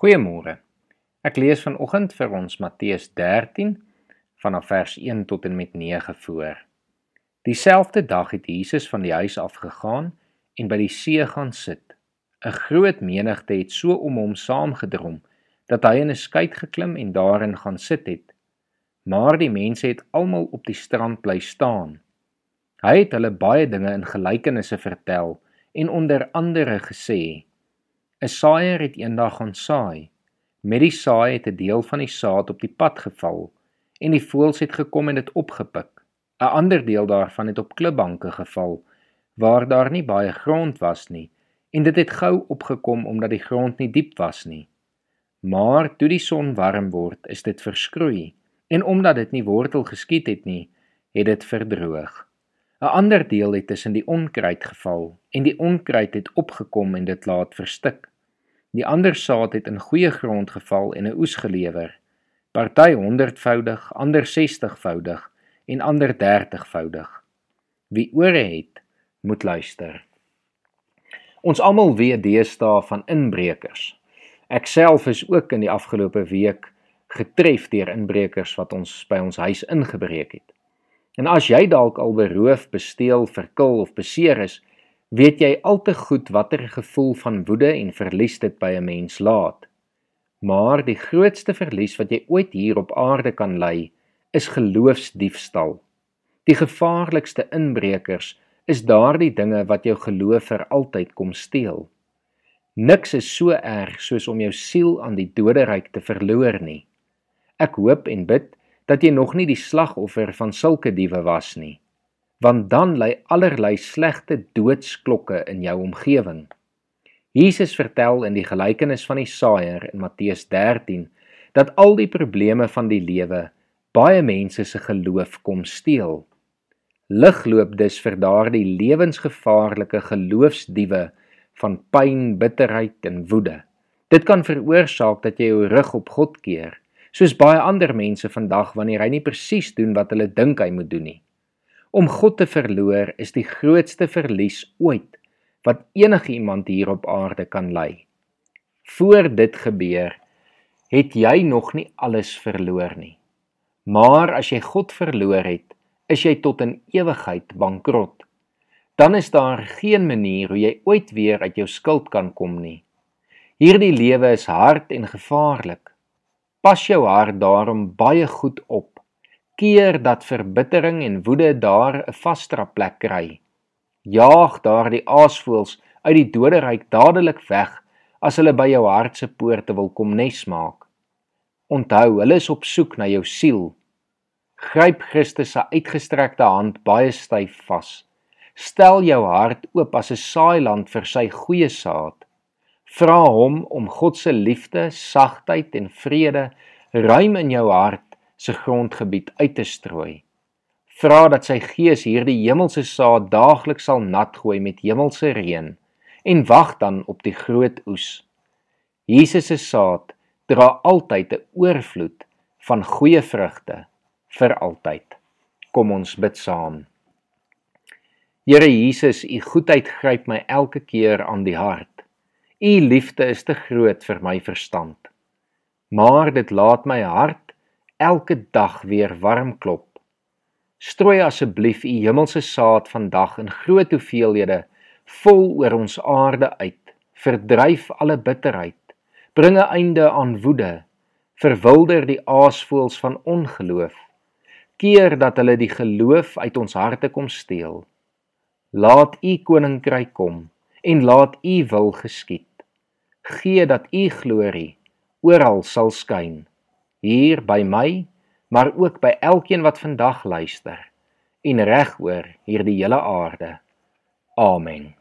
Goeiemôre. Ek lees vanoggend vir ons Matteus 13 vanaf vers 1 tot en met 9 voor. Dieselfde dag het Jesus van die huis af gegaan en by die see gaan sit. 'n Groot menigte het so om hom saamgedrom dat hy in 'n skei geklim en daarin gaan sit het. Maar die mense het almal op die strand bly staan. Hy het hulle baie dinge in gelykenisse vertel en onder andere gesê: 'n Saaier het eendag gaan saai. Met die saai het 'n deel van die saad op die pad geval en die voëls het gekom en dit opgepik. 'n Ander deel daarvan het op klipbanke geval waar daar nie baie grond was nie en dit het gou opgekom omdat die grond nie diep was nie. Maar toe die son warm word, is dit verskroei en omdat dit nie wortel geskiet het nie, het dit verdroog. 'n Ander deel het tussen die onkruid geval en die onkruid het opgekom en dit laat verstik. Die ander saad het in goeie grond geval en 'n oes gelewer. Party 100voudig, ander 60voudig en ander 30voudig. Wie ore het, moet luister. Ons almal weet deesdae van inbrekers. Ek self is ook in die afgelope week getref deur inbrekers wat ons by ons huis ingebreek het. En as jy dalk al beroof, besteel, verkil of beseer is, weet jy al te goed watter gevoel van woede en verlies dit by 'n mens laat. Maar die grootste verlies wat jy ooit hier op aarde kan ly, is geloofsdiefstal. Die gevaarlikste inbrekers is daardie dinge wat jou geloof vir altyd kom steel. Niks is so erg soos om jou siel aan die doderyk te verloor nie. Ek hoop en bid dat jy nog nie die slagoffer van sulke diewe was nie, want dan lê allerlei slegte doodsklokke in jou omgewing. Jesus vertel in die gelykenis van die saaier in Matteus 13 dat al die probleme van die lewe baie mense se geloof kom steel. Lig loop dus vir daardie lewensgevaarlike geloofsdiewe van pyn, bitterheid en woede. Dit kan veroorsaak dat jy jou rug op God keer soos baie ander mense vandag wanneer hy nie presies doen wat hulle dink hy moet doen nie. Om God te verloor is die grootste verlies ooit wat enige iemand hier op aarde kan ly. Voor dit gebeur, het jy nog nie alles verloor nie. Maar as jy God verloor het, is jy tot in ewigheid bankrot. Dan is daar geen manier hoe jy ooit weer uit jou skuld kan kom nie. Hierdie lewe is hard en gevaarlik. Pas jou hart daarom baie goed op. Keer dat verbittering en woede daar 'n vasdra plek kry. Jaag daardie aasvoëls uit die doderyk dadelik weg as hulle by jou hart se poorte wil kom nes maak. Onthou, hulle is op soek na jou siel. Gryp Christus se uitgestrekte hand baie styf vas. Stel jou hart oop as 'n saailand vir sy goeie saad. Vra hom om God se liefde, sagtheid en vrede ruim in jou hart se grondgebied uit te strooi. Vra dat sy Gees hierdie hemelse saad daagliks sal nat gooi met hemelse reën en wag dan op die groot oes. Jesus se saad dra altyd 'n oorvloed van goeie vrugte vir altyd. Kom ons bid saam. Here Jesus, u goedheid gryp my elke keer aan die hart. U liefde is te groot vir my verstand. Maar dit laat my hart elke dag weer warm klop. Strooi asseblief u hemelse saad vandag in groot hoeveelhede vol oor ons aarde uit. Verdryf alle bitterheid. Bring 'n einde aan woede. Verwilder die aasvoëls van ongeloof. Keer dat hulle die geloof uit ons harte kom steel. Laat u koninkryk kom en laat u wil geskied gee dat u glorie oral sal skyn hier by my maar ook by elkeen wat vandag luister en regoor hierdie hele aarde. Amen